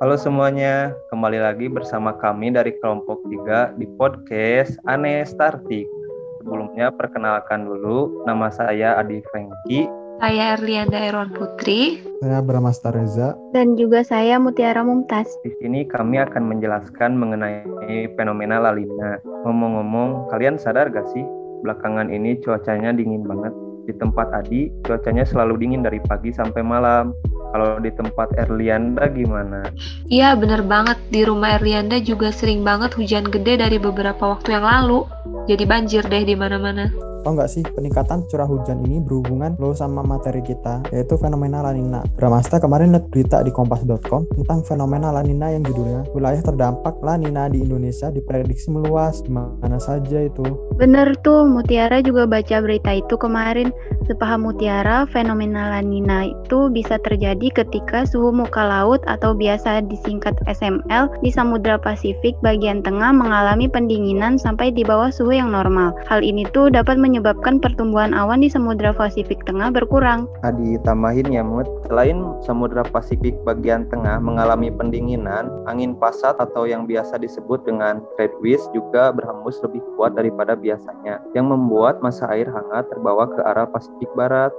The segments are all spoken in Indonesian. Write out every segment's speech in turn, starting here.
Halo semuanya, kembali lagi bersama kami dari kelompok 3 di podcast Aneh Startik. Sebelumnya perkenalkan dulu, nama saya Adi Franky. Saya Erlianda Erwan Putri. Saya Bramasta Reza. Dan juga saya Mutiara Mumtaz. Di sini kami akan menjelaskan mengenai fenomena La Nina. Ngomong-ngomong, kalian sadar gak sih belakangan ini cuacanya dingin banget? Di tempat Adi, cuacanya selalu dingin dari pagi sampai malam. Kalau di tempat Erlianda gimana? Iya bener banget, di rumah Erlianda juga sering banget hujan gede dari beberapa waktu yang lalu. Jadi banjir deh di mana-mana. Tau nggak sih peningkatan curah hujan ini berhubungan lo sama materi kita yaitu fenomena La Nina. Bramasta kemarin lihat berita di kompas.com tentang fenomena La Nina yang judulnya wilayah terdampak La Nina di Indonesia diprediksi meluas di mana saja itu. Bener tuh, Mutiara juga baca berita itu kemarin. Sepaham Mutiara, fenomena La Nina itu bisa terjadi ketika suhu muka laut atau biasa disingkat SML di Samudra Pasifik bagian tengah mengalami pendinginan sampai di bawah suhu yang normal. Hal ini tuh dapat menyebabkan pertumbuhan awan di Samudra Pasifik Tengah berkurang. Adi tambahin ya Mut, selain Samudra Pasifik bagian tengah mengalami pendinginan, angin pasat atau yang biasa disebut dengan trade winds juga berhembus lebih kuat daripada biasanya, yang membuat masa air hangat terbawa ke arah Pasifik Barat.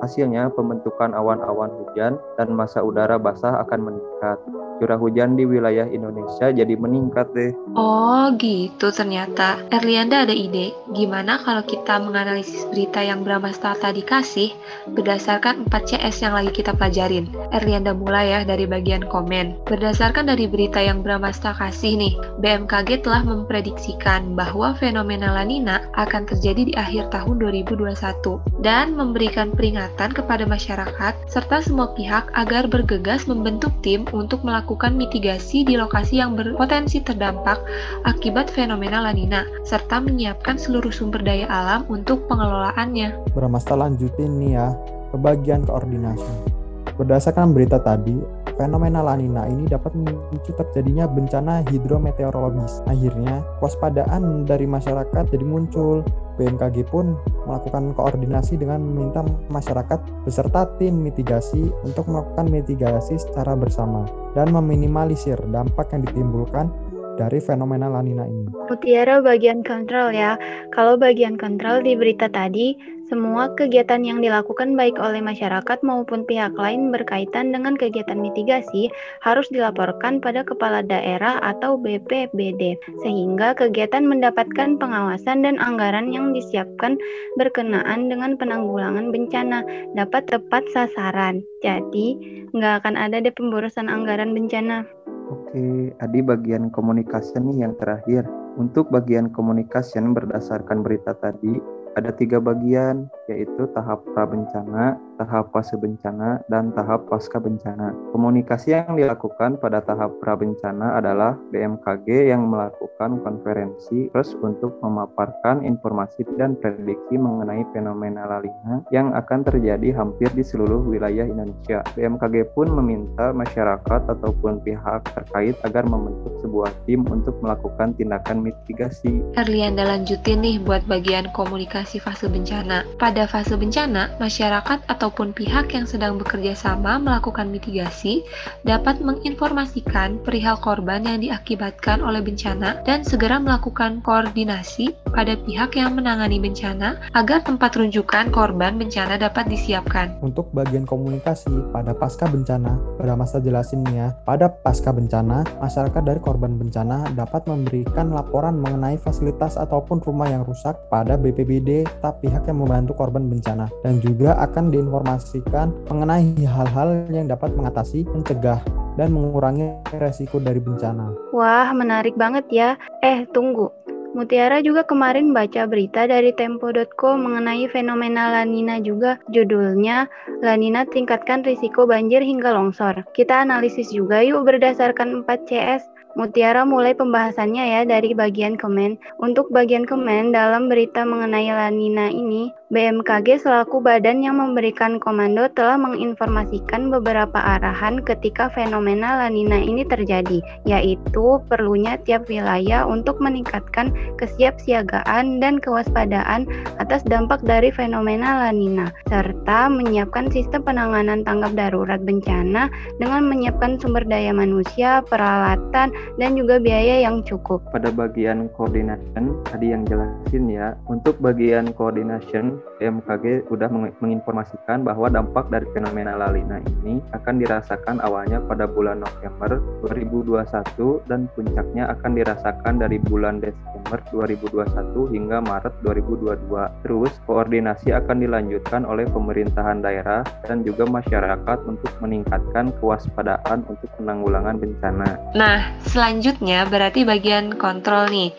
Hasilnya, pembentukan awan-awan hujan dan masa udara basah akan meningkat. Curah hujan di wilayah Indonesia jadi meningkat deh. Oh gitu ternyata. Erlianda ada ide, gimana kalau kita menganalisis berita yang Bramasta tadi kasih berdasarkan 4 CS yang lagi kita pelajarin. Erlianda mulai ya dari bagian komen. Berdasarkan dari berita yang Bramasta kasih nih, BMKG telah memprediksikan bahwa fenomena La Nina akan terjadi di akhir tahun 2021 dan memberikan peringatan kepada masyarakat serta semua pihak agar bergegas membentuk tim untuk melakukan mitigasi di lokasi yang berpotensi terdampak akibat fenomena La Nina serta menyiapkan seluruh sumber daya alam untuk pengelolaannya. Bramasta lanjutin nih ya ke bagian koordinasi. Berdasarkan berita tadi, fenomena La Nina ini dapat memicu terjadinya bencana hidrometeorologis. Akhirnya, waspadaan dari masyarakat jadi muncul. BMKG pun melakukan koordinasi dengan meminta masyarakat beserta tim mitigasi untuk melakukan mitigasi secara bersama dan meminimalisir dampak yang ditimbulkan dari fenomena La Nina ini. Mutiara bagian kontrol ya. Kalau bagian kontrol di berita tadi, semua kegiatan yang dilakukan baik oleh masyarakat maupun pihak lain berkaitan dengan kegiatan mitigasi harus dilaporkan pada kepala daerah atau BPBD, sehingga kegiatan mendapatkan pengawasan dan anggaran yang disiapkan berkenaan dengan penanggulangan bencana dapat tepat sasaran. Jadi, nggak akan ada deh pemborosan anggaran bencana. Oke, Adi bagian komunikasi nih yang terakhir. Untuk bagian komunikasi berdasarkan berita tadi, ada tiga bagian, yaitu tahap pra-bencana, tahap fase bencana, dan tahap pasca bencana. Komunikasi yang dilakukan pada tahap pra-bencana adalah BMKG yang melakukan konferensi terus untuk memaparkan informasi dan prediksi mengenai fenomena La Nina yang akan terjadi hampir di seluruh wilayah Indonesia. BMKG pun meminta masyarakat ataupun pihak terkait agar membentuk sebuah tim untuk melakukan tindakan mitigasi. Erlianda lanjutin nih buat bagian komunikasi fase bencana. Pada fase bencana, masyarakat ataupun pihak yang sedang bekerja sama melakukan mitigasi dapat menginformasikan perihal korban yang diakibatkan oleh bencana dan segera melakukan koordinasi pada pihak yang menangani bencana agar tempat rujukan korban bencana dapat disiapkan. Untuk bagian komunikasi pada pasca bencana, pada masa jelasin nih ya, pada pasca bencana, masyarakat dari korban bencana dapat memberikan laporan mengenai fasilitas ataupun rumah yang rusak pada BPBD serta pihak yang membantu korban bencana dan juga akan diinformasikan mengenai hal-hal yang dapat mengatasi, mencegah, dan mengurangi resiko dari bencana. Wah, menarik banget ya. Eh, tunggu. Mutiara juga kemarin baca berita dari Tempo.co mengenai fenomena La Nina juga. Judulnya, La Nina tingkatkan risiko banjir hingga longsor. Kita analisis juga yuk berdasarkan 4 CS. Mutiara mulai pembahasannya ya dari bagian komen. Untuk bagian komen dalam berita mengenai La Nina ini, BMKG selaku badan yang memberikan komando telah menginformasikan beberapa arahan ketika fenomena La Nina ini terjadi, yaitu perlunya tiap wilayah untuk meningkatkan kesiapsiagaan dan kewaspadaan atas dampak dari fenomena La Nina, serta menyiapkan sistem penanganan tanggap darurat bencana dengan menyiapkan sumber daya manusia, peralatan, dan juga biaya yang cukup. Pada bagian coordination, tadi yang jelasin ya, untuk bagian coordination BMKG sudah menginformasikan bahwa dampak dari fenomena La Nina ini akan dirasakan awalnya pada bulan November 2021 dan puncaknya akan dirasakan dari bulan Desember 2021 hingga Maret 2022. Terus, koordinasi akan dilanjutkan oleh pemerintahan daerah dan juga masyarakat untuk meningkatkan kewaspadaan untuk penanggulangan bencana. Nah, selanjutnya berarti bagian kontrol nih.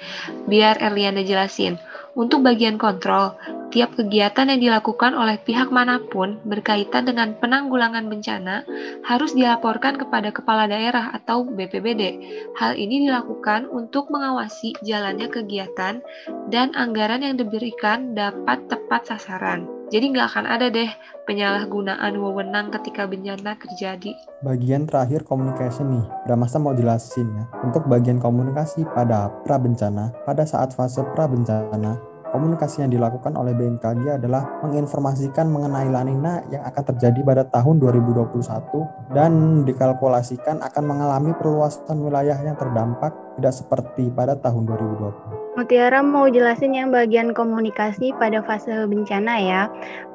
Biar Erliana jelasin. Untuk bagian kontrol, tiap kegiatan yang dilakukan oleh pihak mana pun berkaitan dengan penanggulangan bencana harus dilaporkan kepada kepala daerah atau BPBD. Hal ini dilakukan untuk mengawasi jalannya kegiatan dan anggaran yang diberikan dapat tepat sasaran. Jadi nggak akan ada deh penyalahgunaan wewenang ketika bencana terjadi. Bagian terakhir communication nih, Bramasta mau jelasin ya. Untuk bagian komunikasi pada pra bencana, pada saat fase pra bencana, komunikasi yang dilakukan oleh BMKG adalah menginformasikan mengenai lanina yang akan terjadi pada tahun 2021 dan dikalkulasikan akan mengalami perluasan wilayah yang terdampak tidak seperti pada tahun 2020. Mutiara mau jelasin yang bagian komunikasi pada fase bencana ya.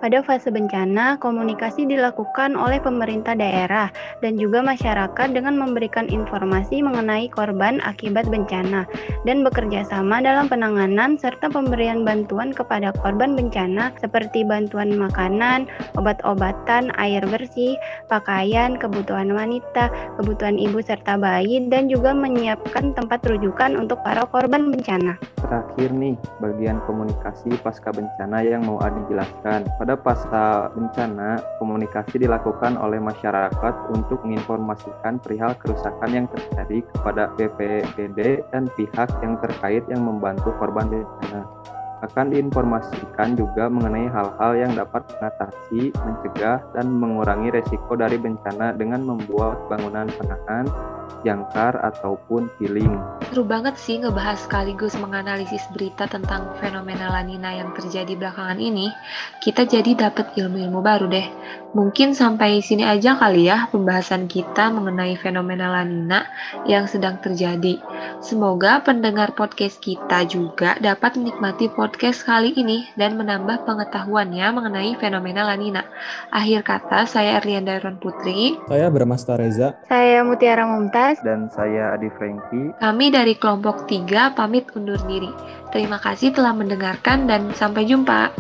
Pada fase bencana, komunikasi dilakukan oleh pemerintah daerah dan juga masyarakat dengan memberikan informasi mengenai korban akibat bencana dan bekerja sama dalam penanganan serta pemberian bantuan kepada korban bencana seperti bantuan makanan, obat-obatan, air bersih, pakaian, kebutuhan wanita, kebutuhan ibu serta bayi dan juga menyiapkan tempat rujukan untuk para korban bencana. Terakhir nih, bagian komunikasi pasca bencana yang mau Adi jelaskan. Pada pasca bencana, komunikasi dilakukan oleh masyarakat untuk menginformasikan perihal kerusakan yang terjadi kepada BPBD dan pihak yang terkait yang membantu korban bencana akan diinformasikan juga mengenai hal-hal yang dapat mengatasi, mencegah, dan mengurangi resiko dari bencana dengan membuat bangunan penahan, jangkar ataupun healing. Seru banget sih ngebahas sekaligus menganalisis berita tentang fenomena lanina yang terjadi belakangan ini. Kita jadi dapat ilmu-ilmu baru deh. Mungkin sampai sini aja kali ya pembahasan kita mengenai fenomena lanina yang sedang terjadi. Semoga pendengar podcast kita juga dapat menikmati podcast kali ini dan menambah pengetahuannya mengenai fenomena lanina. Akhir kata, saya Erlianda Ron Putri. Saya Bramasta Reza. Saya Mutiara Mumtaz dan saya Adi Franky. Kami dari kelompok 3 pamit undur diri. Terima kasih telah mendengarkan dan sampai jumpa.